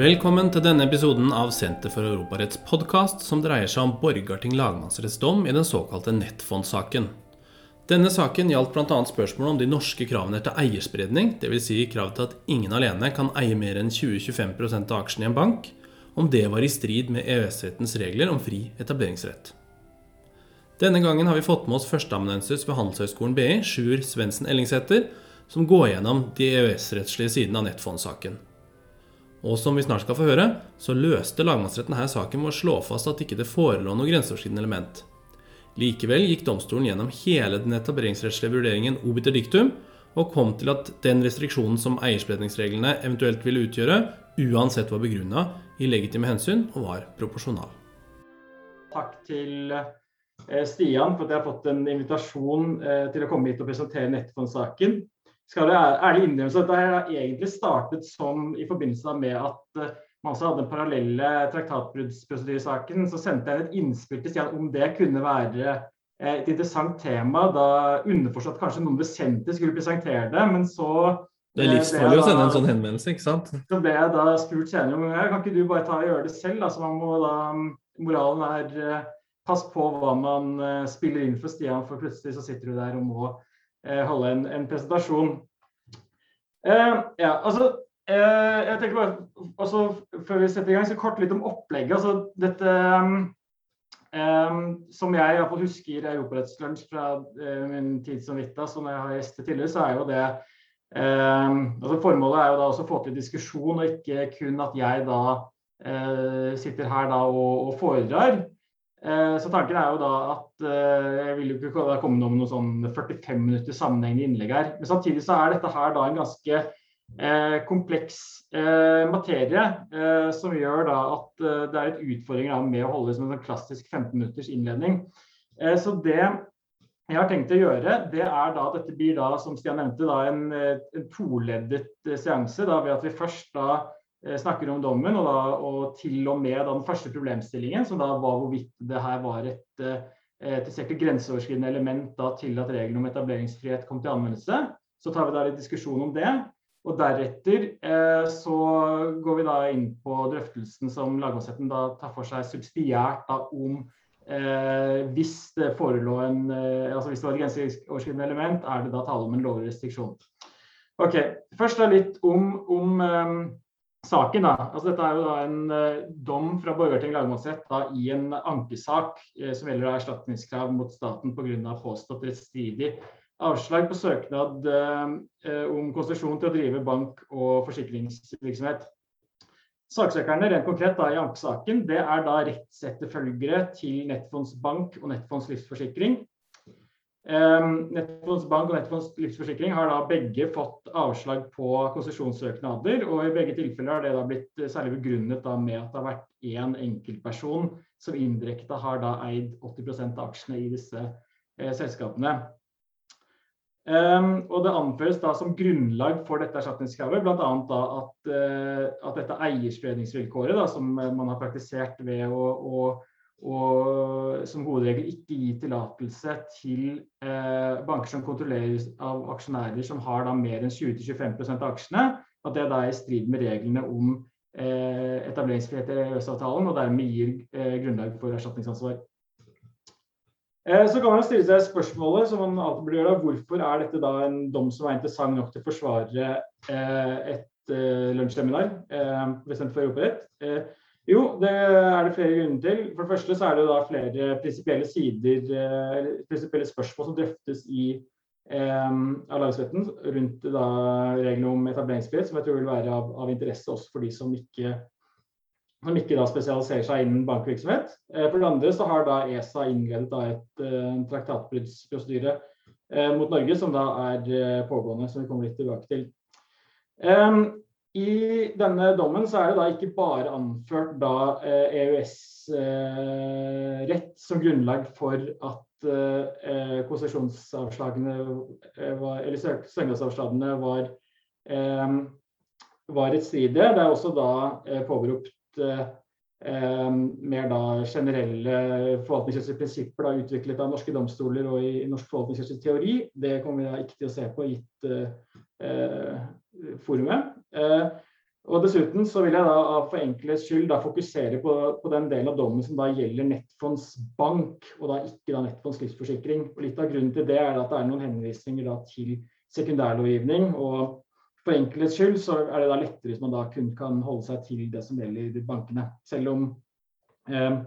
Velkommen til denne episoden av Senter for Europaretts podkast, som dreier seg om Borgarting lagmannsretts dom i den såkalte nettfondssaken. Denne saken gjaldt bl.a. spørsmålet om de norske kravene til eierspredning, dvs. Si krav til at ingen alene kan eie mer enn 20-25 av aksjene i en bank, om det var i strid med EØS-rettens regler om fri etableringsrett. Denne gangen har vi fått med oss førsteamanuensis ved Handelshøyskolen BI, Sjur Svendsen Ellingsæter, som går gjennom de EØS-rettslige sidene av Nettfond-saken. Og som vi snart skal få høre, så løste lagmannsretten her saken med å slå fast at ikke det forelå noe grenseoverskridende element. Likevel gikk domstolen gjennom hele den etableringsrettslige vurderingen obiter dictum, og kom til at den restriksjonen som eierspredningsreglene eventuelt ville utgjøre, uansett var begrunna i legitime hensyn og var proporsjonal. Takk til eh, Stian for at jeg har fått en invitasjon eh, til å komme hit og presentere Nettfond-saken skal det ærlig innrømme at dette har egentlig startet som i forbindelse med at eh, man også hadde den parallelle traktatbruddsprosedyresaken. Så sendte jeg et innspill til Stian om det kunne være eh, et interessant tema. Da underforstått kanskje noen vesentlig skulle presentere det, men så det er livsfarlig å sende en sånn henvendelse, ikke sant? Så ble jeg da spurt senere om kan ikke du bare ta og gjøre det selv. Altså man må da, Moralen er eh, pass på hva man spiller inn for Stian, for plutselig så sitter du der og må holde en, en presentasjon. Uh, ja, altså, uh, jeg tenker bare, altså, Før vi setter i gang, så kort litt om opplegget. altså dette um, Som jeg iallfall husker Europarettslunsj fra uh, min tid som Vita, som jeg har gjestet tidligere, så er jo det um, altså Formålet er jo da også å få til diskusjon, og ikke kun at jeg da sitter her da og, og foredrar. Eh, så tanken er jo da at eh, jeg vil jo ikke komme med noe sånn 45 minutter sammenhengende innlegg her. Men samtidig så er dette her da en ganske eh, kompleks materie som gjør da at det er et utfordring med å holde som en sånn klassisk 15 minutters innledning. så det jeg har tenkt å gjøre, det er da at dette blir da, som Stian nevnte, da en, en toleddet seanse. da ved at vi først da snakker om dommen, og, da, og til og med den første problemstillingen, som da var hvorvidt det her var et, eh, grenseoverskridende element da, til at reglene om etableringsfrihet kom til anvendelse. Så tar vi da litt diskusjon om det. Og deretter eh, så går vi da inn på drøftelsen som lagmannsretten da tar for seg subsidiært da, om eh, hvis det forelå en eh, altså hvis det var et grenseoverskridende element, er det da tale om en lovlig restriksjon. Ok, Først da litt om, om eh, saken. da, altså Dette er jo da en uh, dom fra Borgarting lagmannsrett da, i en ankesak uh, som gjelder erstatningskrav mot staten pga. påstått rettsstridig avslag på søknad uh, om konsesjon til å drive bank- og forsikringsvirksomhet. Saksøkerne rent konkret da, i ankesaken det er da rettsetterfølgere til Nettfonds bank og Nettfonds livsforsikring. Um, Nettfonds bank og Nettfonds livsforsikring har da begge fått avslag på konsesjonssøknader. og I begge tilfeller har det da blitt eh, særlig begrunnet da med at det har vært én enkeltperson som indirekte har da eid 80% av aksjene i disse eh, selskapene. Um, og Det anføres da som grunnlag for dette erstatningskravet bl.a. at, uh, at dette eierspredningsvilkåret da, som man har praktisert ved å, å og som hovedregel ikke gi tillatelse til eh, banker som kontrolleres av aksjonærer som har da mer enn 20-25 av aksjene, at det da er i strid med reglene om eh, etableringsfrihet i EØS-avtalen og dermed gir eh, grunnlag for erstatningsansvar. Eh, så kan man stille seg spørsmålet som man alltid burde gjøre, hvorfor er dette da en dom som er interessant nok til å forsvare eh, et eh, lunsjseminar bestemt for Europarett? Jo, det er det flere grunner til. For det første så er det da flere prinsipielle sider, eller prinsipielle spørsmål som drøftes i eh, av rundt da reglene om etableringsfrihet, som jeg tror vil være av, av interesse også for de som ikke, som ikke da spesialiserer seg innen bankvirksomhet. Eh, for det andre så har da ESA innledet da et eh, traktatbruddsprosedyre eh, mot Norge, som da er eh, pågående, som vi kommer litt tilbake til. Um, i denne dommen så er det da ikke bare anført da EØS-rett eh, e som grunnlag for at eh, konsesjonsavslagene eh, eller søknadsavslagene var, var rettsstridige. Det er også da påberopt mer da generelle forvaltningsrettslige prinsipper da, utviklet av norske domstoler og i, norsk forvaltningsrettslig teori. Det kommer vi da ikke til å se på gitt forumet. Eh, Og Dessuten så vil jeg da for enkelhets skyld da fokusere på, på, den delen av dommen som da gjelder Nettfonds bank, og da ikke da Nettfonds livsforsikring. Og Litt av grunnen til det er at det er noen henvisninger da til sekundærlovgivning. og For enkelhets skyld så er det da lettere hvis man da kun kan holde seg til det som gjelder bankene. Selv om eh,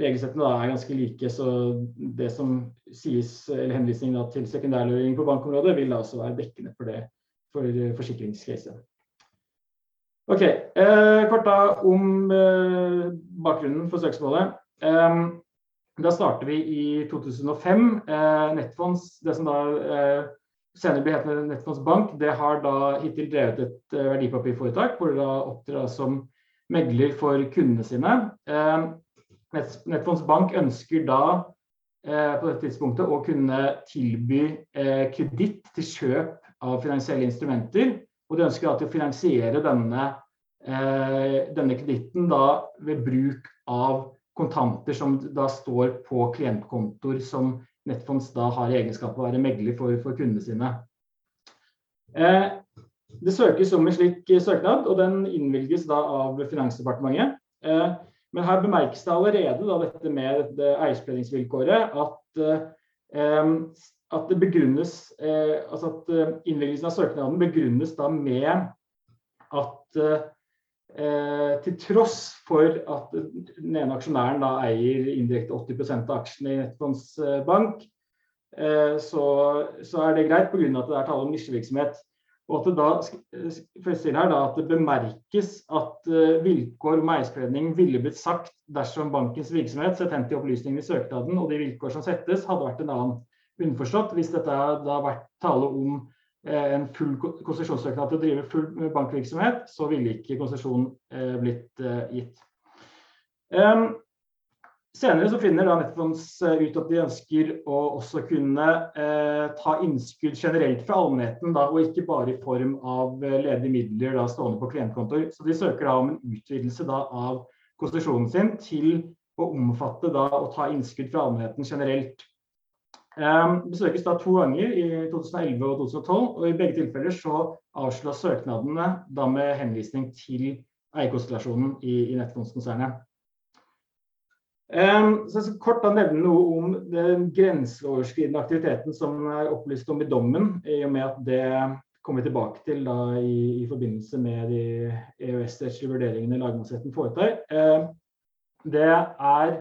regelsettene da er ganske like, så det som sies, eller henvisning til sekundærlovgivning på bankområdet, vil da også være dekkende for det for forsikringscaset. Ok, eh, Kort da om eh, bakgrunnen for søksmålet. Eh, da starter vi i 2005. Eh, Nettfonds, det som da eh, senere blir hetende Nettfonds Bank, det har da hittil drevet et eh, verdipapirforetak hvor det da opptrer som megler for kundene sine. Nettfonds Bank ønsker da på dette tidspunktet å kunne tilby kreditt til kjøp av finansielle instrumenter og de ønsker å finansiere denne, eh, denne kreditten ved bruk av kontanter som da står på klientkontoer som Nettfonds da har i egenskap av å være megler for, for kundene sine. Eh, det søkes om en slik søknad, og den innvilges da av Finansdepartementet. Eh, men her bemerkes det allerede da, dette med det eierspredningsvilkåret at eh, at det begrunnes eh, altså at eh, Innleggelsen av søknaden begrunnes da med at eh, til tross for at den ene aksjonæren da eier indirekte 80 av aksjene i Nettfonds eh, bank, eh, så, så, er det greit pga. at det er tale om nisjevirksomhet. Og at det da her, da, at det bemerkes at vilkår om eierspredning ville blitt sagt dersom bankens virksomhet, sett hen til opplysningene i søknaden og de vilkår som settes, hadde vært en annen. Underforstått, hvis dette har vært tale om eh, en full konsesjonssøknad til å drive full bankvirksomhet, så ville ikke konsesjonen eh, blitt eh, gitt. Um, senere så finner da Nettfonds ut at de ønsker å også kunne eh, ta innskudd generelt fra allmennheten, da, og ikke bare i form av ledige midler da, stående på klientkontoer. Så de søker da om en utvidelse da, av konsesjonen sin til å omfatte da, å ta innskudd fra allmennheten generelt. Um, besøkes da to ganger i 2011 og 2012, og i begge tilfeller så avslås søknadene da med henvisning til eierkonstellasjonen i, i Nettfondskonsernet. Um, så jeg skal kort da nevne noe om den grenseoverskridende aktiviteten som er opplyst om i dommen, i og med at det kommer vi tilbake til da i, i forbindelse med de EØS-rettslige vurderingene lagmannsretten foretar. Uh, det er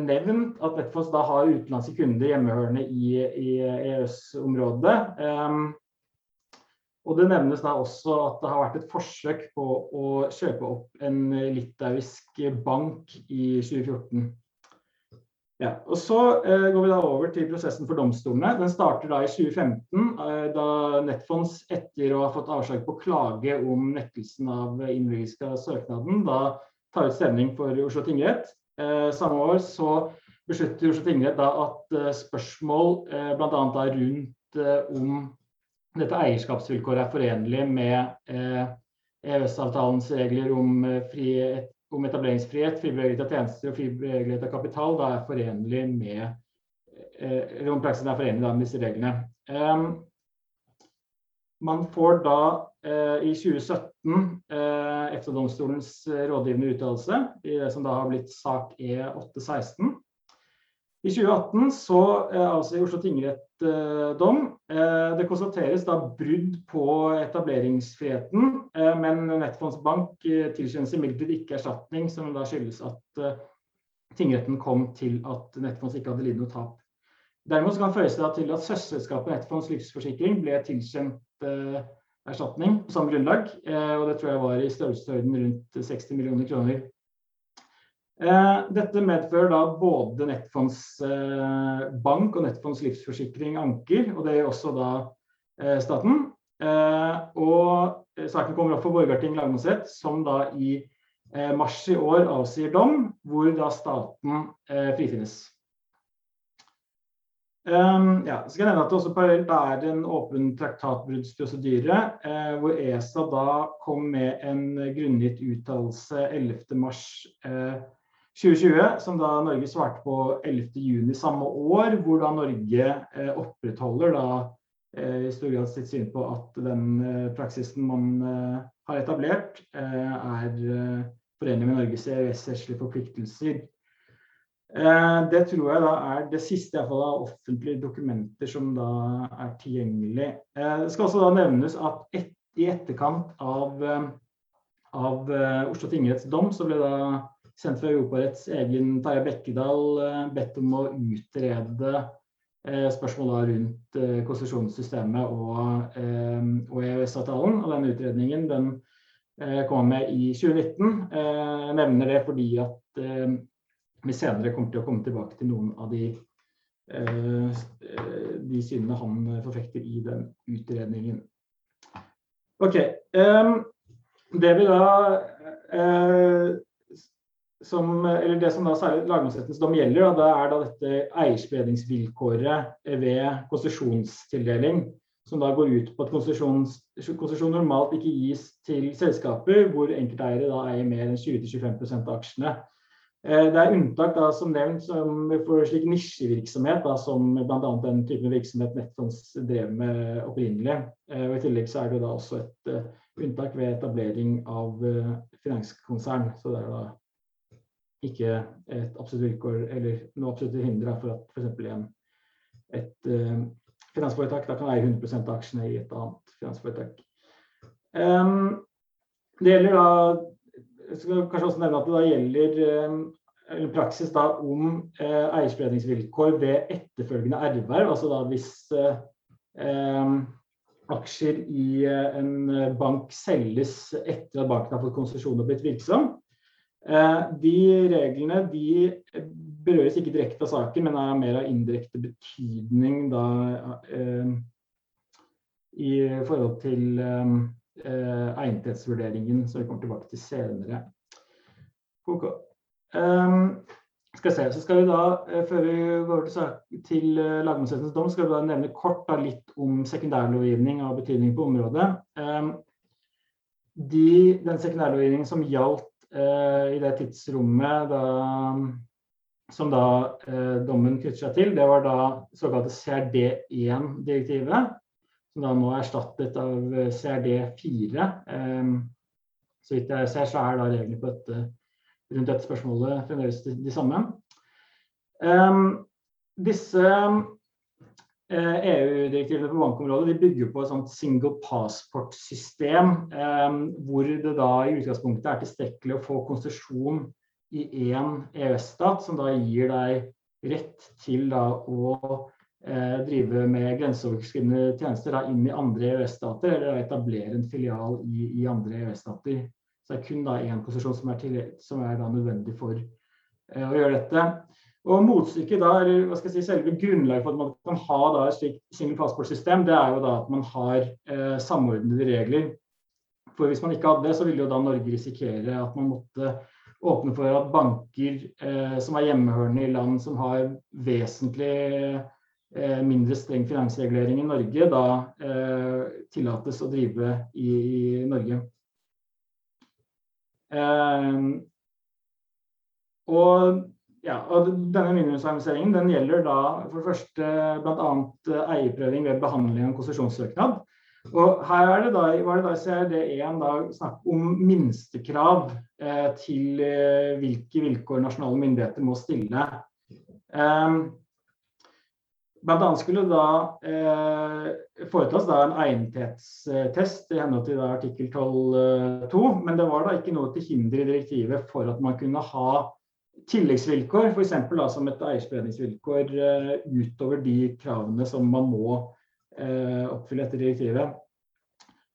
nevnt at Netfonds da har utenlandske kunder hjemmehørende i, i EØS-området. Um, og Det nevnes da også at det har vært et forsøk på å kjøpe opp en litauisk bank i 2014. Ja, og Så eh, går vi da over til prosessen for domstolene. Den starter da i 2015, eh, da Netfonds etter å ha fått avslag på klage om nektelsen av innvilgelse av søknaden, da tar ut stemning for Oslo tingrett. Eh, samme år så beslutter Oslo tingrett at eh, spørsmål eh, bl.a. rundt om dette eierskapsvilkåret er forenlig med EØS-avtalens regler om, frihet, om etableringsfrihet, fri bevegelighet av tjenester og fri bevegelighet av kapital, da er forenlig med eller om praksisen er forenlig med disse reglene. Um, man får da eh, i 2017 eh, EFTA-domstolens eh, rådgivende uttalelse i det som da har blitt sak E816. I 2018 så altså avsier Oslo tingrett eh, dom. Eh, det konstateres da brudd på etableringsfriheten, eh, men Nettfondsbank tilkjennes imidlertid ikke erstatning, som da skyldes at tingretten kom til at Nettfonds ikke hadde lidd noe tap. Derimot kan det det til at søsterselskapet Nettfonds livsforsikring ble tilkjent Eh, erstatning på samme grunnlag. Eh, og det tror jeg var i størrelsesorden rundt 60 millioner kroner. Eh, dette medfører da både nettfondsbank og Nettfonds livsforsikring anker, og det gjør også da staten. Og saken kommer opp for Borgarting lagmannsrett, som da i mars i år avsier dom, hvor da staten frifinnes. Um, ja, så skal jeg nevne at det også parallelt er en åpen traktatbruddsprosedyre, eh, hvor ESA da kom med en grunngitt uttalelse 11.3 eh, 2020, som da Norge svarte på 11.6 samme år, hvor da Norge eh, opprettholder da i stor grad sitt syn på at den praksisen man har etablert, er forenlig med Norges EØS-rettslige forpliktelser. Det tror jeg da er det siste av offentlige dokumenter som da er tilgjengelig. Det skal også da nevnes at et, i etterkant av, av Oslo tingretts dom, så ble da sendt fra Europaretts egen Tarjei Bekkedal bedt om å utrede spørsmål rundt konsesjonssystemet og, og EØS-avtalen. Og den utredningen den kom med i 2019. Jeg nevner det fordi at vi senere kommer til å komme tilbake til noen av de, de synene han forfekter i den utredningen. Ok, det vi da som, eller det som da særlig lagmannsrettens dom gjelder, da, er da dette eierspredningsvilkåret ved konsesjonstildeling, som da går ut på at konsesjon normalt ikke gis til selskaper hvor enkelteiere da eier mer enn 20-25% av aksjene. Det er unntak da, som nevnt som for slik nisjevirksomhet, da, som bl.a. den typen virksomhet Netfonds drev med opprinnelig. Og I tillegg så er det da også et unntak ved etablering av finanskonsern. Så det er da ikke et absolutt vilkår eller noe absolutt hinder for at f.eks. et finansforetak da kan eie 100 av aksjene i et annet finansforetak. Um, det gjelder da jeg skal kanskje også nevne at det da gjelder um, praksis da om uh, eierspredningsvilkår ved etterfølgende erverv. Altså da hvis eh, um, aksjer i en bank selges etter at banken har fått konsesjon og blitt virksom, Eh, de reglene de berøres ikke direkte av saken, men er mer av indirekte betydning da, eh, i forhold til eh, egnethetsvurderingen, som vi kommer tilbake til senere. Ok. Um, skal se, så skal vi da, Før vi går til, til lagmannsrettens dom, skal vi da nevne kort da, litt om sekundærlovgivning av betydning på området. Um, de, den sekundærlovgivningen som gjaldt uh, i det tidsrommet da, som da uh, dommen knytter seg til, det var da såkalte CRD1-direktivet, som da nå er erstattet av eh, CRD4. Så vidt jeg ser, så er da reglene på dette, rundt dette spørsmålet fremdeles de, de samme. Disse EU-direktivene eh, e på bankområdet bygger på et sånt single passport-system, eh, hvor det da i utgangspunktet er tilstrekkelig å få konsesjon i én EØS-stat, som da gir deg rett til da å drive med grenseoverskridende tjenester da, inn i andre EØS-stater, eller etablere en filial i, i andre EØS-stater. Så det er kun da én posisjon som er, til, som er nødvendig for eh, å gjøre dette. Og motstykket da, eller hva skal jeg si, Selve grunnlaget for at man kan ha da et slikt single passport-system, det er jo da at man har eh, samordnede regler. For Hvis man ikke hadde det, så ville jo da Norge risikere at man måtte åpne for at banker eh, som er hjemmehørende i land som har vesentlig eh, mindre streng finansregulering i Norge, da eh, tillates å drive i, i Norge. Eh, og ja, og denne minimumsinvesteringen den gjelder da for det første bl.a. Eh, eierprøving ved behandling av konsesjonssøknad. Og her er det da, var det da CRD1 da snakk om minstekrav eh, til eh, hvilke vilkår nasjonale myndigheter må stille. Eh, Blant annet skulle da eh, foretas da en egnethetstest i henhold til artikkel 12.2, eh, men det var da ikke noe til hinder i direktivet for at man kunne ha tilleggsvilkår, f.eks. som et eierspredningsvilkår eh, utover de kravene som man må eh, oppfylle etter direktivet.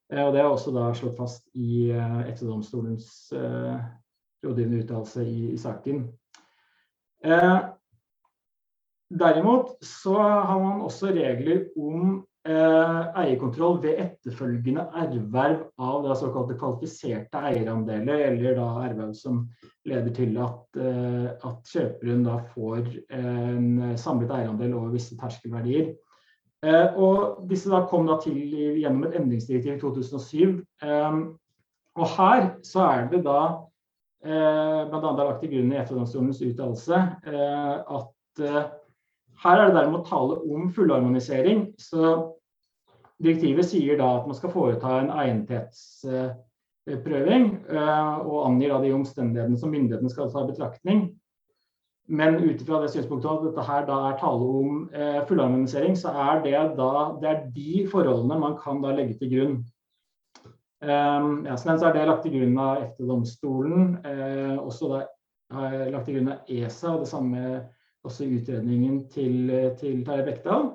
Uh, og Det er også da slått fast i eh, EFTA-domstolens rådgivende uttalelse i, i, saken. Derimot så har man også regler om eierkontroll ved etterfølgende erverv av det såkalte kvalifiserte eierandeler, eller da erverv som leder til at, eh, at kjøperen da får en samlet eierandel over visse terskelverdier. Eh, og disse da kom da til gjennom et endringsdirektiv i 2007. Eh, og her så er det da bl.a. lagt til grunn i EFTA-domstolens uttalelse at her er det derimot tale om fullharmonisering. Så direktivet sier da at man skal foreta en egnethetsprøving, og angir da de omstendighetene som myndighetene skal ta i betraktning. Men ut ifra det synspunktet at dette her da er tale om eh, fullharmonisering, så er det da det er de forholdene man kan da legge til grunn. Um, ja, så er det lagt til grunn av EFTA-domstolen. Eh, også da har jeg lagt til grunn av ESA, og det samme også utredningen til, til Terje Bekdal.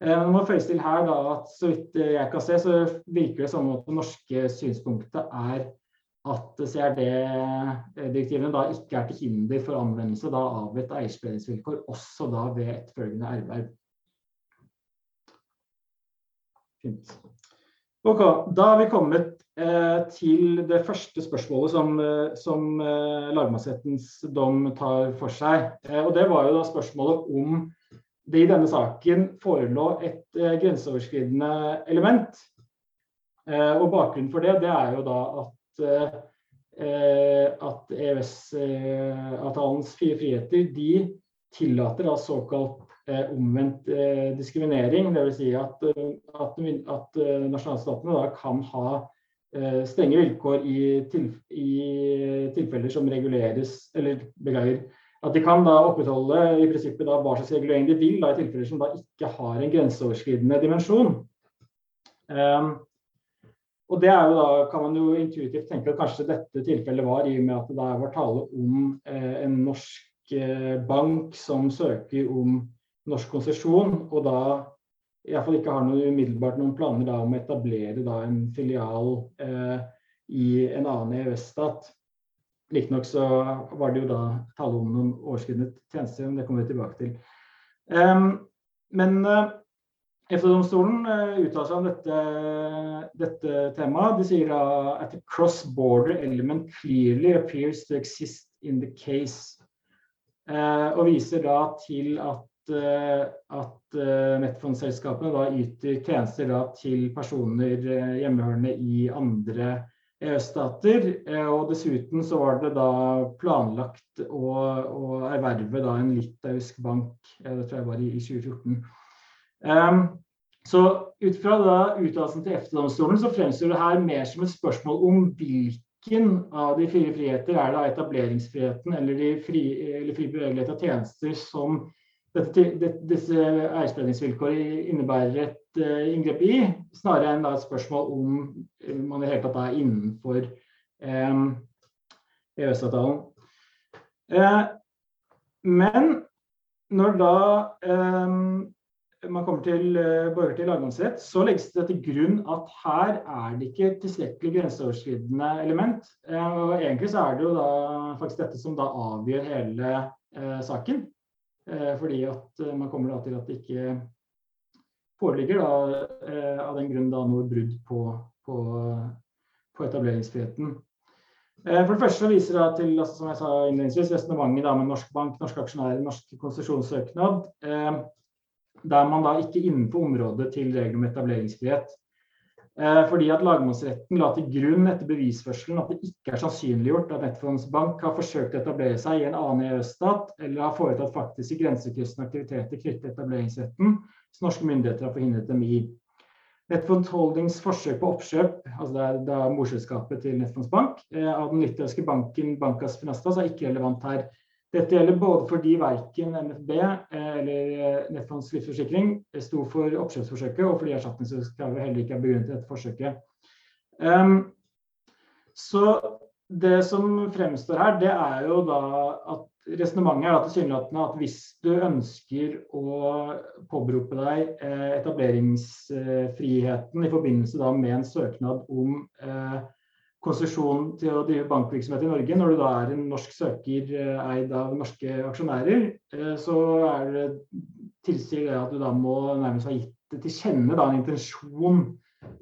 Eh, det må føyes til her da at så vidt jeg kan se, så virker det som at det norske synspunktet er at CRD-direktivene da ikke er til hinder for anvendelse da, av et eierspredningsvilkår, også da ved etterfølgende erverv. Fint. Ok, Da har vi kommet eh, til det første spørsmålet som, eh, som eh, lagmannsrettens dom tar for seg. Eh, og Det var jo da spørsmålet om det i denne saken forelå et eh, grenseoverskridende element. Eh, og Bakgrunnen for det, det er jo da at at EØS-avtalens fire friheter de tillater da såkalt omvendt eh, diskriminering. Dvs. Si at, at, at nasjonalstatene da kan ha strenge vilkår i, til, i, tilfeller som reguleres Eller beklager. At de kan da opprettholde i prinsippet da hva slags regulering de vil da, i tilfeller som da ikke har en grenseoverskridende dimensjon. Um, og det er jo da, kan man jo intuitivt tenke at kanskje dette tilfellet var i og med at det da var tale om eh, en norsk eh, bank som søker om norsk konsesjon, og da iallfall ikke har noe umiddelbart noen planer da, om å etablere da, en filial eh, i en annen EØS-stat. Riktignok så var det jo da tale om noen overskridende tjenester, men det kommer vi tilbake til. Um, men uh, EFTA-domstolen uh, uttaler seg om dette, dette, temaet. De sier at the cross-border element clearly appears to exist in the case. Uh, og viser da til at, at nettfondsselskapene da yter tjenester da til personer hjemmehørende i andre EØS-stater. og dessuten så var det da planlagt å, å erverve da en litauisk bank, det tror jeg var i, i 2014. Um, så ut fra uttalelsen til EFTA-domstolen så fremstår det her mer som et spørsmål om hvilken av de fire friheter er det etableringsfriheten eller de fri, eller fri bevegelighet av tjenester som dette, det, disse eierspredningsvilkårene innebærer et uh, inngrep i, snarere enn et spørsmål om man i det hele tatt er innenfor um, EØS-avtalen. Uh, men når da um, man kommer til uh, borger til lagmannsrett, så legges det til grunn at her er det ikke tilstrekkelig grenseoverskridende element. Uh, og egentlig så er det jo da faktisk dette som da avgjør hele uh, saken. Fordi at man kommer da til at det ikke foreligger da, av den grunn da noe brudd på, på, på etableringsfriheten. For det første viser det til altså, som jeg sa innledningsvis, resonnementet med norsk bank, norske aksjonærer, norsk konsesjonssøknad der man da ikke innenfor området til regler om etableringsfrihet. Eh, fordi at Lagmannsretten la til grunn etter bevisførselen at det ikke er sannsynliggjort at Nettfondsbank har forsøkt å etablere seg i en annen EØS-stat eller har foretatt faktiske grensekryssende aktiviteter knyttet til etableringsretten som norske myndigheter har forhindret dem i. Nettfonds Holdings forsøk på oppkjøp altså det er da morselskapet til Nettfondsbank, eh, av den litauiske banken Bankas Finastas er ikke relevant her. Dette gjelder både fordi verken NFB eh, eller eh, Nettfonds livsforsikring sto for oppkjøpsforsøket, og fordi erstatningskravet heller ikke er begrunnet i dette forsøket. Um, så det som fremstår her, det er jo da at resonnementet er tilsynelatende at hvis du ønsker å påberope deg eh, etableringsfriheten i forbindelse da med en søknad om eh, konsesjon til å drive bankvirksomhet i Norge, når du da er en norsk søker eh, eid av norske aksjonærer, eh, så er det, tilsier det at du da må nærmest ha gitt til kjenne da, en intensjon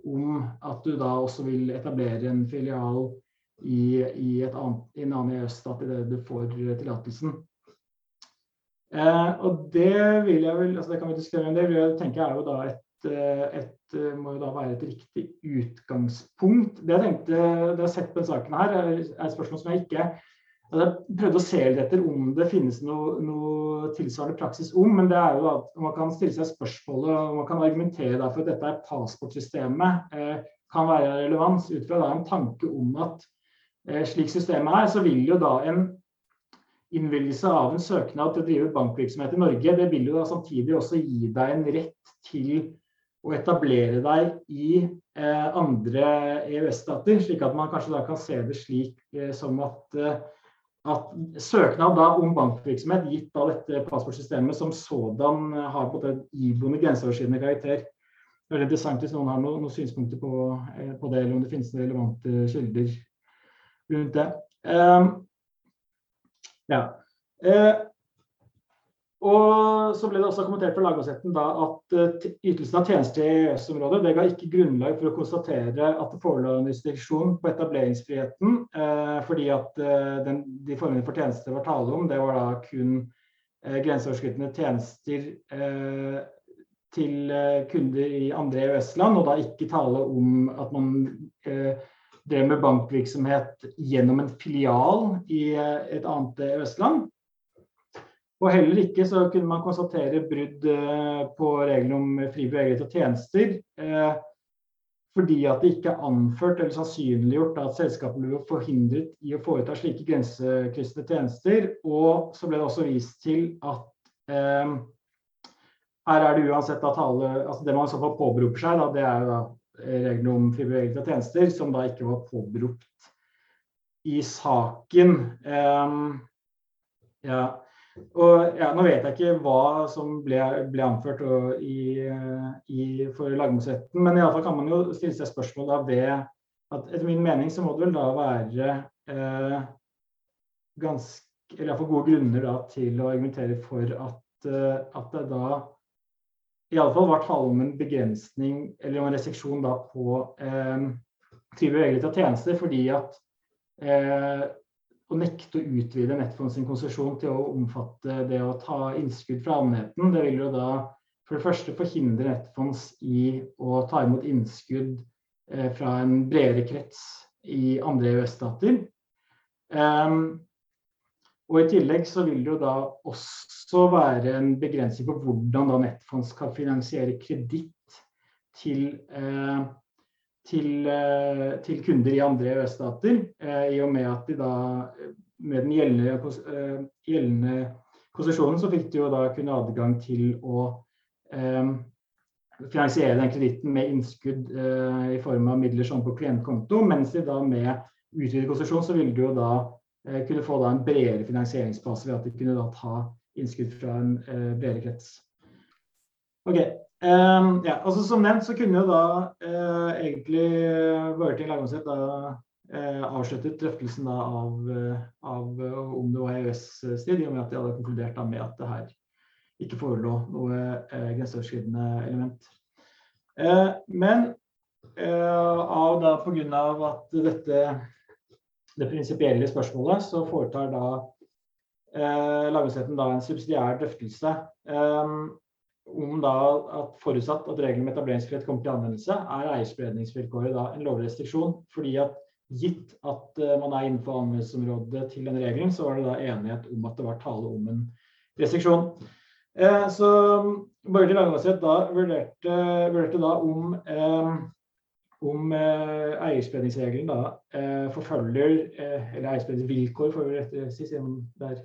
om at du da også vil etablere en filial i, i, annet, i en annen EØS-stat idet du får tillatelsen. Eh, og det vil jeg vel, altså det kan vi diskutere, men det vil jeg tenke er jo da et et, eh, må jo da være et riktig utgangspunkt. Det jeg tenkte da jeg sett på denne saken her, er et spørsmål som jeg ikke Jeg prøvde å se litt etter om det finnes noe, noe, tilsvarende praksis om, men det er jo at man kan stille seg spørsmålet og man kan argumentere for at dette er passportsystemet eh, kan være relevans ut fra da, en tanke om at eh, slik systemet er, så vil jo da en innvilgelse av en søknad til å drive bankvirksomhet i Norge, det vil jo da samtidig også gi deg en rett til å etablere deg i eh, andre EØS-stater, slik at man kanskje da kan se det slik eh, som at eh, at søknad om bankvirksomhet gitt av dette passportsystemet som sådan har på en iboende grenseoverskridende karakter. Det er interessant hvis noen har noen, noen synspunkter på, på, det, eller om det finnes relevante kilder rundt det. Um, ja. Uh, og så ble det også kommentert fra lagmannsretten at uh, ytelsen av tjenester i EØS-området det ga ikke grunnlag for å konstatere at det forelå en restriksjon på etableringsfriheten, eh, fordi at uh, den, de formene for tjenester det var tale om, det var da kun grenseoverskridende tjenester til kunder i andre EØS-land, og da ikke tale om at man drev med bankvirksomhet gjennom en filial i et annet EØS-land. Og heller ikke så kunne man konstatere brudd eh, på reglene om fri bevegelighet og tjenester. Eh, fordi at det ikke er anført eller sannsynliggjort at selskapet ble forhindret i å foreta slike grensekryssende tjenester. Og så ble det også vist til at eh, her er det uansett at tale altså Det man i så fall påberoper seg, da, det er jo da reglene om fri bevegelighet og tjenester, som da ikke var påberopt i saken. Eh, ja. Og ja, Nå vet jeg ikke hva som ble, ble anført i, i, for lagmannsretten, men iallfall kan man jo stille seg spørsmål da ved at etter min mening så må det vel da være eh, ganske eller iallfall gode grunner da, til å argumentere for at, eh, at det da iallfall var tale om en begrensning eller en restriksjon da på eh, fri bevegelighet av tjenester, fordi at eh, å nekte å utvide Netfonds sin konsesjon til å omfatte det å ta innskudd fra allmennheten, det vil jo da for det første forhindre Netfonds i å ta imot innskudd eh, fra en bredere krets i andre EØS-stater. Um, og I tillegg så vil det jo da også være en begrensning på hvordan da Netfonds skal finansiere kreditt til eh, til, eh, til kunder i andre EØS-stater, eh, i og med at de da med den gjeldende, eh, gjeldende konsesjonen så fikk de jo da kunne adgang til å eh, finansiere den kreditten med innskudd eh, i form av midler sånn på klientkonto, mens de da med utvidet konsesjon så ville de jo da eh, kunne få da en bredere finansieringsbase ved at de kunne da ta innskudd fra en bredere krets. Ok, Um, ja, altså Som nevnt så kunne jo da uh, egentlig Børting lagmannsrett da uh, avsluttet drøftelsen da av, uh, av om det var EØS-strid, i og med at de hadde konkludert da med at det her ikke forelå noe grenseoverskridende element. men av da pga. at dette det prinsipielle spørsmålet, så foretar da eh, lagmannsretten en subsidiær drøftelse. Um, om da at forutsatt at reglene om etableringsfrihet kommer til anvendelse, er eierspredningsvilkåret da en lovrestriksjon. fordi at gitt at uh, man er innenfor anvendelsesområdet til den regelen, så var det da enighet om at det var tale om en restriksjon. Uh, så Borgerlig lagmannsrett da vurderte, vurderte, da om, eh, om eierspredningsregelen da forfølger Eller eierspredningsvilkår, får vi rett si, siden det er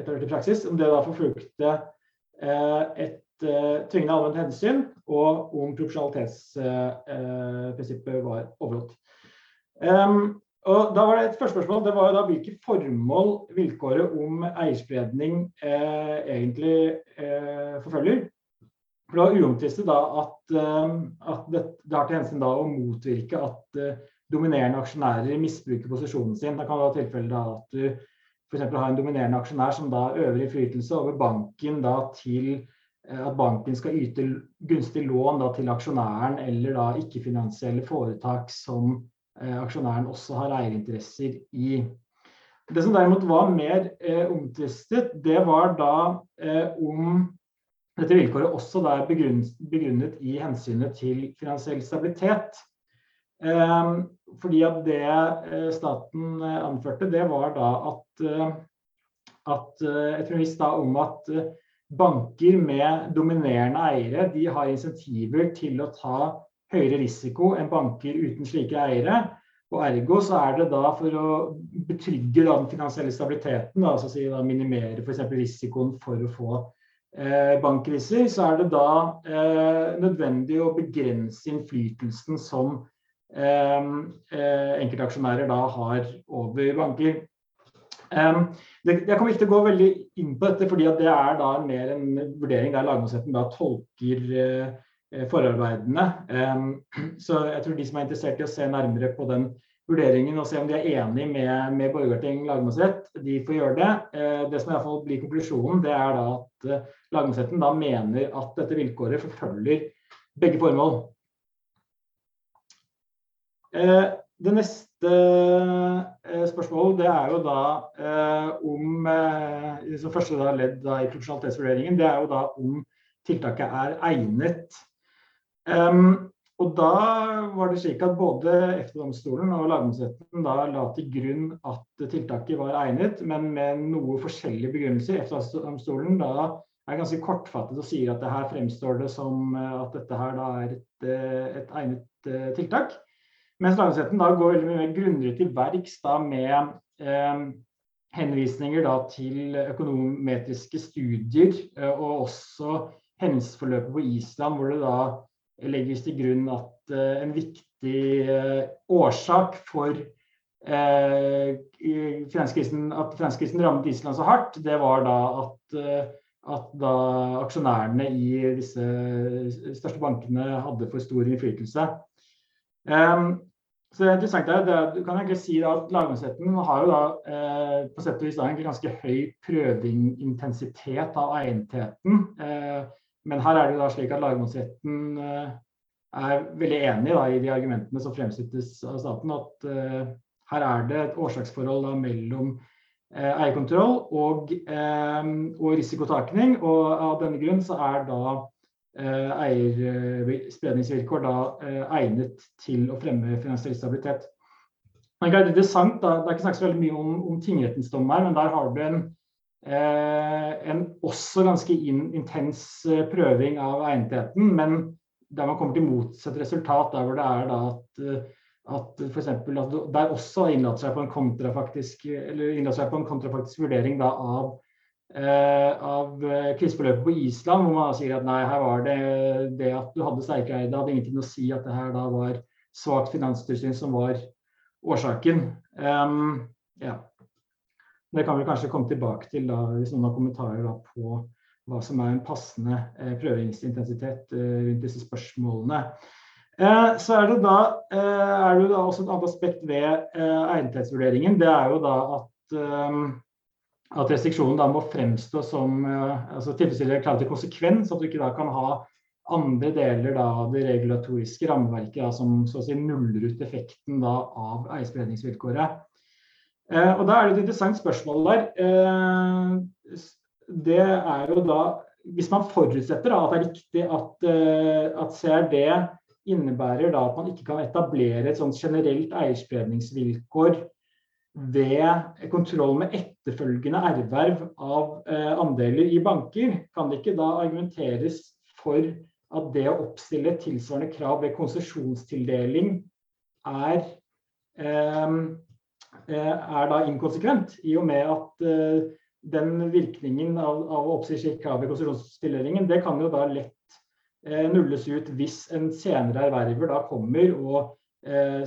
etablert i praksis. Om det da forfulgte Eh, et eh, tvingende allment hensyn, og om proporsjonalitetsprinsippet var overholdt. Og da var det et første spørsmål det var jo da hvilke formål vilkåret om eierspredning eh, egentlig eh, forfølger. For Det var uomtvistet da at, eh, at det, det, har til hensyn da å motvirke at eh, dominerende aksjonærer misbruker posisjonen sin. Det kan være tilfelle da at du f.eks. ha en dominerende aksjonær som da øver innflytelse over banken da til eh, at banken skal yte gunstig lån da til aksjonæren eller da ikke-finansielle foretak som eh, aksjonæren også har eierinteresser i. Det som derimot var mer eh, omtvistet, det var da eh, om dette vilkåret også da er begrunnet, begrunnet, i hensynet til finansiell stabilitet. Fordi at det staten anførte, det var da at, at et premiss da om at banker med dominerende eiere de har insentiver til å ta høyere risiko enn banker uten slike eiere. Og Ergo så er det da for å betrygge da, den finansielle stabiliteten, da, altså si, da, minimere f.eks. risikoen for å få eh, bankkriser, så er det da eh, nødvendig å begrense innflytelsen som eh, eh enkeltaksjonærer da har over banker. Um, det, jeg kommer ikke til å gå veldig inn på dette, fordi det er da mer en vurdering der lagmannsretten da tolker uh, forarbeidene. Um, så jeg tror de som er interessert i å se nærmere på den vurderingen og se om de er enig med, med Borgarting lagmannsrett, de får gjøre det. Uh, det som i hvert fall blir konklusjonen, det er da at lagmannsretten da mener at dette vilkåret forfølger begge formål. Det neste eh, spørsmålet det er jo da eh, om eh, som første da, ledd da, i proporsjonalitetsvurderingen, det er jo da om tiltaket er egnet. Og da var det slik at både EFTA-domstolen og lagmannsretten da la til grunn at tiltaket var egnet, men med noe forskjellige begrunnelser. EFTA-domstolen da er ganske kortfattet og sier at det her fremstår det som at dette her da er et, et egnet tiltak. Mens lagmannsretten da går veldig mye grundigere til verks med eh, henvisninger da, til økonometriske studier, eh, og også hendelsesforløpet på Island, hvor det da legges til grunn at eh, en viktig årsak for finanskrisen, at finanskrisen rammet Island så hardt, det var da at at da aksjonærene i disse største bankene hadde for stor innflytelse. Så det er interessant er, at Du kan egentlig si at Lagmannsretten har jo da eh, på sett og vis da, ganske høy prøvingintensitet av egnetheten. Eh, men her er det da slik at lagmannsretten eh, er veldig enig da, i de argumentene som fremsettes av staten. At eh, her er det et årsaksforhold da, mellom eh, eierkontroll og, eh, og risikotakning. Og av denne grunn så er da eierspredningsvilkår da eh, egnet til å fremme finansiell stabilitet. Det er interessant, da, det er ikke snakket så veldig mye om, om tingrettens dom her, men der har du en, eh, en også ganske in, intens prøving av egnetheten, men der man kommer til motsatt resultat, der hvor det er da at, at eksempel, at der også innlater seg på en kontrafaktisk, eller seg på en kontrafaktisk vurdering da, av Eh, av eh, kriseforløpet på Island, hvor man sier at nei, her var det det at du hadde sterke eiere, det hadde ingenting å si at det her da var svakt finanstilsyn som var årsaken. Um, ja. Det kan vi kanskje komme tilbake til da, hvis noen har kommentarer da, på hva som er en passende eh, prøvingsintensitet eh, rundt disse spørsmålene. Eh, så er det, da, eh, er det da også et annet aspekt ved eh, egnethetsvurderingen. Det er jo da at ehm, at restriksjonen da må fremstå som eh, altså tilfredsstiller krav til konsekvens, at du ikke da kan ha andre deler da, av det regulatoriske rammeverket da, som så å si nuller ut effekten da, av eierspredningsvilkåret. Eh, og Da er det et interessant spørsmål der. Eh, det er jo da Hvis man forutsetter da, at det er riktig at, eh, at CRD innebærer da, at man ikke kan etablere et sånt generelt eierspredningsvilkår ved kontroll med etterfølgende erverv av eh, andeler i banker, kan det ikke da argumenteres for at det å oppstille tilsvarende krav ved konsesjonstildeling er, eh, eh, er da inkonsekvent, i og med at eh, den virkningen av, av å oppstille slikt krav ved konsesjonstildelingen, det kan jo da lett eh, nulles ut hvis en senere erverver da kommer og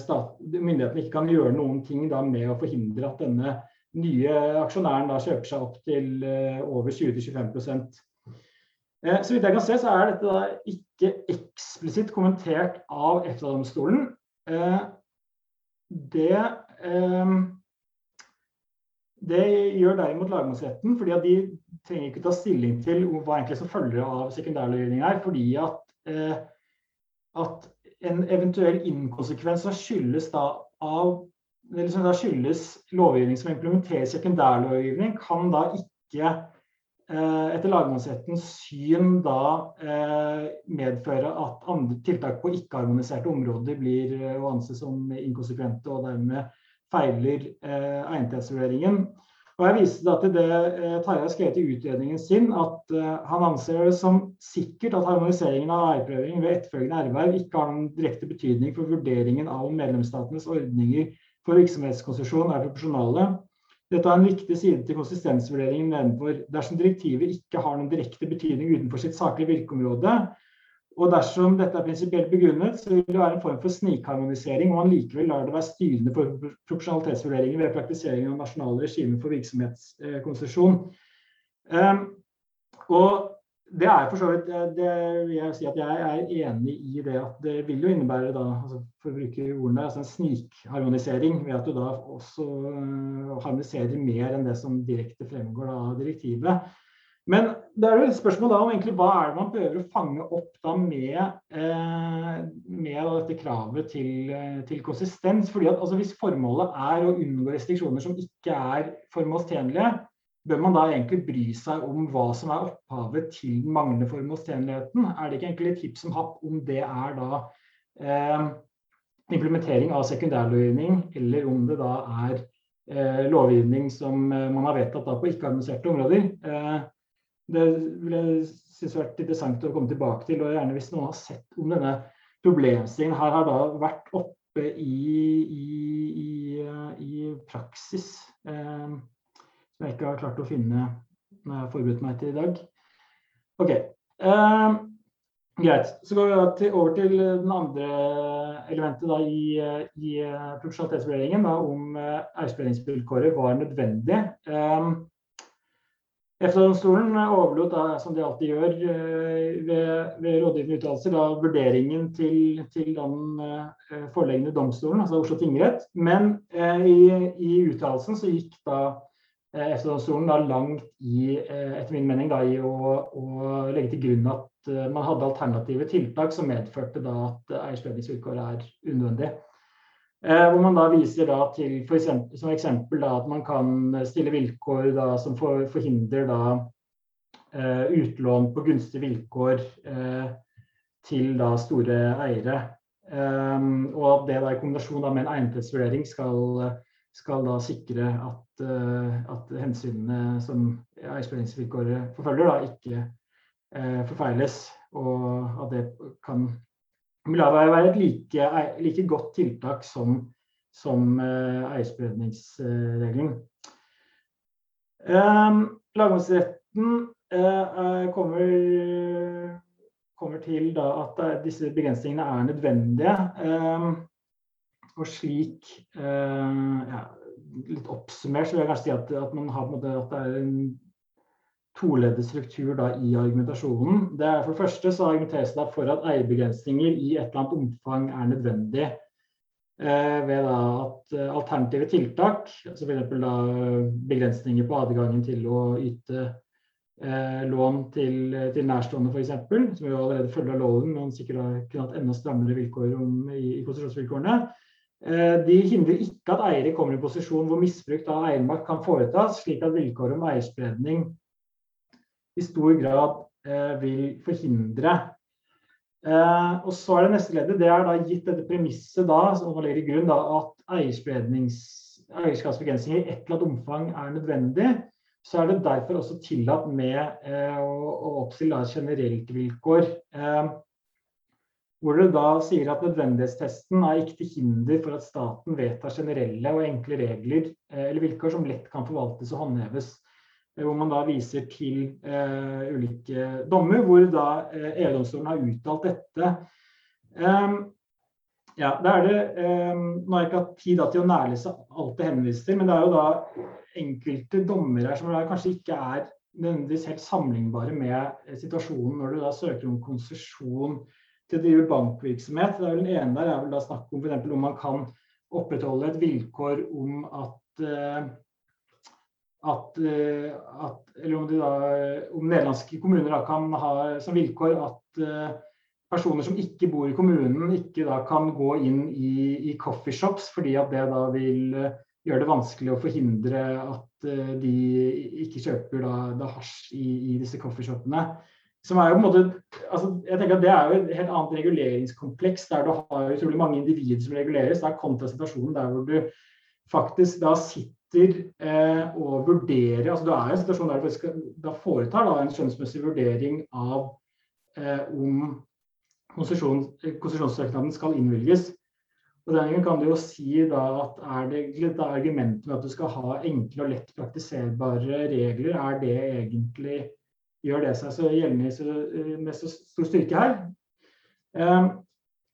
stat, myndighetene ikke kan gjøre noen ting da, med å forhindre at denne nye aksjonæren da kjøper seg opp til uh, over 20-25 eh, Så vidt jeg kan se, så er dette da ikke eksplisitt kommentert av EFTA-domstolen. Eh, det, eh, det gjør derimot lagmannsretten, fordi at de trenger ikke ta stilling til hva egentlig som følger av sekundærlovgivning her, fordi at, eh, at en eventuell inkonsekvens som skyldes da av eller som da skyldes lovgivning som implementerer sekundærlovgivning, kan da ikke etter lagmannsrettens syn da medføre at andre tiltak på ikke-harmoniserte områder blir å anse som inkonsekvente og dermed feiler egnethetsvurderingen. Og Jeg viste da til det eh, Tarjei har skrevet i utredningen sin, at eh, han anser det som sikkert at harmoniseringen av eierprøving ved etterfølgende erverv ikke har noen direkte betydning for vurderingen av om medlemsstatenes ordninger for virksomhetskonsesjon er proporsjonale. Dette er en viktig side til konsistensvurderingen nedenfor. Dersom direktivet ikke har noen direkte betydning utenfor sitt saklige virkeområde, og dersom dette er prinsipielt begrunnet, så vil det være en form for snikharmonisering om man likevel lar det være styrende for proporsjonalitetsvurderinger ved praktiseringen av nasjonale regimer for virksomhetskonsesjon. Um, og det er for så vidt det vil jeg si at jeg er enig i det at det vil jo innebære da, altså for å bruke ordene, altså en snikharmonisering ved at du da også uh, harmoniserer mer enn det som direkte fremgår av direktivet. Men det er jo et spørsmål da om egentlig hva er det man prøver å fange opp da med, eh, med dette kravet til, eh, til konsistens. fordi at altså, Hvis formålet er å unngå restriksjoner som ikke er formålstjenlige, bør man da egentlig bry seg om hva som er opphavet til den manglende formålstjenligheten? Er det ikke egentlig et tips som happ om det er da eh, implementering av sekundærlovgivning, eller om det da er eh, lovgivning som eh, man har vedtatt på ikke-harmoniserte områder? Eh, det vil jeg synes vært interessant å komme tilbake til. og gjerne Hvis noen har sett om denne problemstillingen her har da vært oppe i, i, i, i praksis, eh, som jeg ikke har klart å finne når jeg har forberedt meg til i dag. Ok, eh, Greit. Så går vi til, over til den andre elementet da, i, i profesjonalitetsvurderingen, om eh, var nødvendig. Eh, EFTA-domstolen overlot, som de alltid gjør eh, ved, ved rådgivende uttalelser, vurderingen til, til den uh, foreleggende domstolen, altså Oslo tingrett. Men eh, i, i uttalelsen så gikk da uh, EFTA-domstolen langt i, etter min mening, da, i å, å, legge til grunn at man hadde alternative tiltak som medførte da at eierspredningsvilkår er unødvendig. Eh, hvor man da viser da til for eksempel, som eksempel da, at man kan stille vilkår da, som for, forhindrer da, eh, utlån på gunstige vilkår eh, til da, store eiere. Og at det da, i kombinasjon da, med en egnethetsvurdering skal, skal da sikre at, at hensynene som eierstyringsvilkåret forfølger, da, ikke forfeiles. Og at det kan det være et like, like godt tiltak som, som uh, eierspredningsregelen. Um, Lagmannsretten uh, kommer, kommer, til at disse begrensningene er nødvendige. Um, og slik ja, Litt oppsummert så vil jeg kanskje si at, at har at det er en toleddet struktur da, i argumentasjonen. Det er For det første så argumenteres det for at eierbegrensninger i et eller annet omfang er nødvendig. Eh, ved da at eh, alternative tiltak, altså f.eks. begrensninger på adgangen til å yte eh, lån til, til nærstående f.eks., som jo allerede følger av loven, men sikkert har kunne hatt enda strammere vilkår om, i, i konsesjonsvilkårene. Eh, de hindrer ikke at eiere kommer i posisjon hvor misbruk av eiermakt kan foretas, slik at vilkår om eierspredning i stor grad eh, vil forhindre. Eh, og så er det neste leddet. Det er da gitt dette premisset da, som ligger i grunn, da, at eierskapsbegrensninger i et eller annet omfang er nødvendig. Så er det derfor også tillatt med eh, å, å oppstille generelt vilkår. Eh, hvor det da sier at nødvendighetstesten er ikke til hinder for at staten vedtar generelle og enkle regler eh, eller vilkår som lett kan forvaltes og håndheves. Eh, hvor man da viser til eh, ulike dommer hvor da eh, EU-domstolen har uttalt dette. Um, ja, det er det, um, Nå har jeg ikke hatt tid til å nærlese alt det henvises til, men det er jo da enkelte dommer her som kanskje ikke er nødvendigvis helt sammenlignbare med situasjonen når du da søker om konsesjon til å drive bankvirksomhet. Det er vel Den ene der er vel da snakk om f.eks. om man kan opprettholde et vilkår om at uh, at, eh, at, eller om, da, om, nederlandske kommuner da kan ha som vilkår at uh, personer som ikke bor i kommunen, ikke da kan gå inn i, i coffeeshops, fordi at det da vil gjøre det vanskelig å forhindre at de ikke kjøper da, da hasj i, i, disse coffeeshopene. Som er jo på en måte, altså jeg tenker at Det er jo et helt annet reguleringskompleks, der du har utrolig mange individer som reguleres. Det er kontra situasjonen der hvor du faktisk da sitter eh, å vurdere altså Du er en situasjon der skal, da foretar da en skjønnsmessig vurdering av eh, om konsesjonssøknaden skal innvilges. Og den gangen kan du jo si da at er det litt argumentet med at du skal ha enkle og lett praktiserbare regler, er det egentlig gjør det seg så gjeldende med så stor styrke her?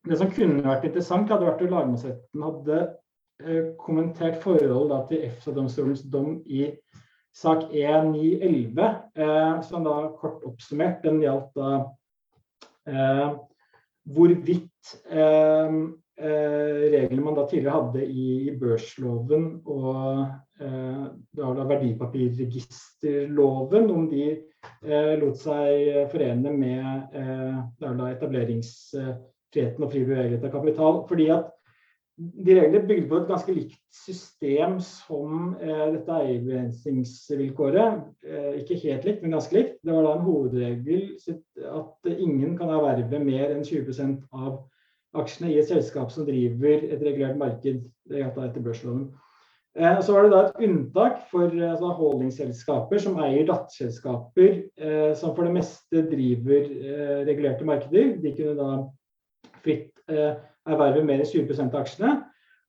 Det som kunne vært interessant, hadde vært at lagmannsretten hadde eh, kommentert forholdet til EFTA-domstolens dom i sak 1911, eh, som da kort oppsummert den gjaldt da eh, hvorvidt Eh, reglene man da tidligere hadde i, i børsloven og eh, da verdipapirregisterloven, om de eh, lot seg forene med eh, etableringsfriheten og fri bevegelighet av kapital. fordi at de reglene bygde på et ganske likt system som eh, dette eierbegrensningsvilkåret. Eh, ikke helt likt, men ganske likt. Det var da en hovedregel at ingen kan erverve mer enn 20% av aksjene i et selskap som driver et regulert marked etter børsloven. Eh, så var det da et unntak for altså, holdingselskaper som eier datterselskaper eh, som for det meste driver eh, regulerte markeder. De kunne da fritt eh, erverve mer enn 20 av aksjene.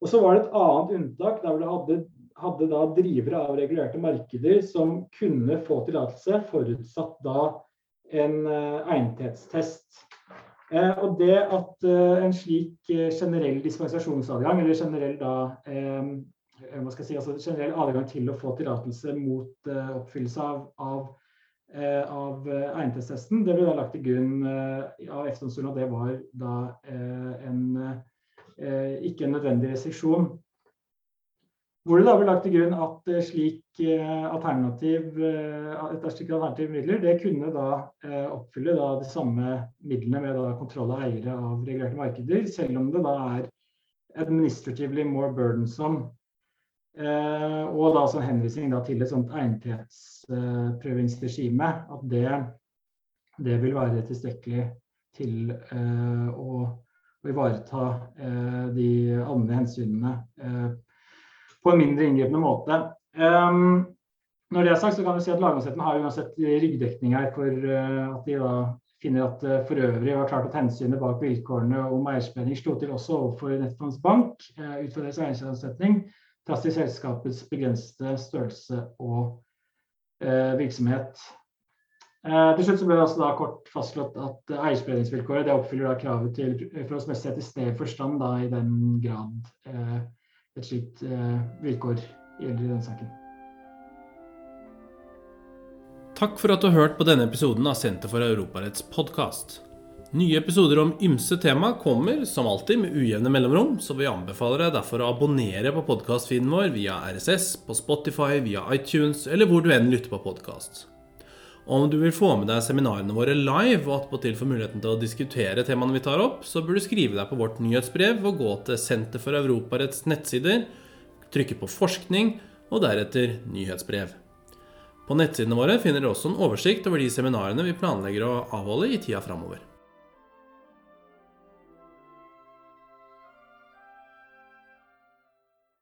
Og så var det et annet unntak der du hadde, hadde da drivere av regulerte markeder som kunne få tillatelse, forutsatt da en eh, egnethetstest. Eh, og det at en slik generell dispensasjonsadgang, eller generell, da, si, altså generell adgang til å få tillatelse mot oppfyllelse av, av, av egnethetstesten, det ble da lagt til grunn av EFTA-domstolen at det var da en, ikke en nødvendig restriksjon. Hvor det da ble lagt til grunn at eh, slik eh, alternativ, eh, et slikt alternativ midler det kunne da oppfylle da de samme midlene med da kontroll av eiere av regulerte markeder, selv om det da er administratively more burdensome. Og da sånn henvisning da til et sånt egnethetsprøvingsregime. At det, det, vil være tilstrekkelig til å, å ivareta de andre hensynene på en mindre inngripende måte. Um, når det er sagt, så kan vi si at lagmannsretten har uansett ryggdekning her for at de da finner at det for øvrig var klart at hensynet bak vilkårene om eierspenning slo til også overfor Nettfonds Bank ut fra deres trass i selskapets begrensede størrelse og uh, virksomhet. Uh, til slutt så ble det altså kort fastslått at eierspredningsvilkåret det oppfyller kravet til forholdsmessighet i sted forstand da i den grad et slikt eh, vilkår gjelder i denne saken. Takk for at du har hørt på denne episoden av Senter for Europaretts podkast. Nye episoder om ymse tema kommer som alltid med ujevne mellomrom, så vi anbefaler deg derfor å abonnere på podkastfeeden vår via RSS, på Spotify, via iTunes eller hvor du enn lytter på podkast. Om du vil få med deg seminarene våre live og attpåtil få muligheten til å diskutere temaene vi tar opp, så bør du skrive deg på vårt nyhetsbrev og gå til Senter for Europaretts nettsider, trykke på 'forskning' og deretter 'nyhetsbrev'. På nettsidene våre finner du også en oversikt over de seminarene vi planlegger å avholde i tida framover.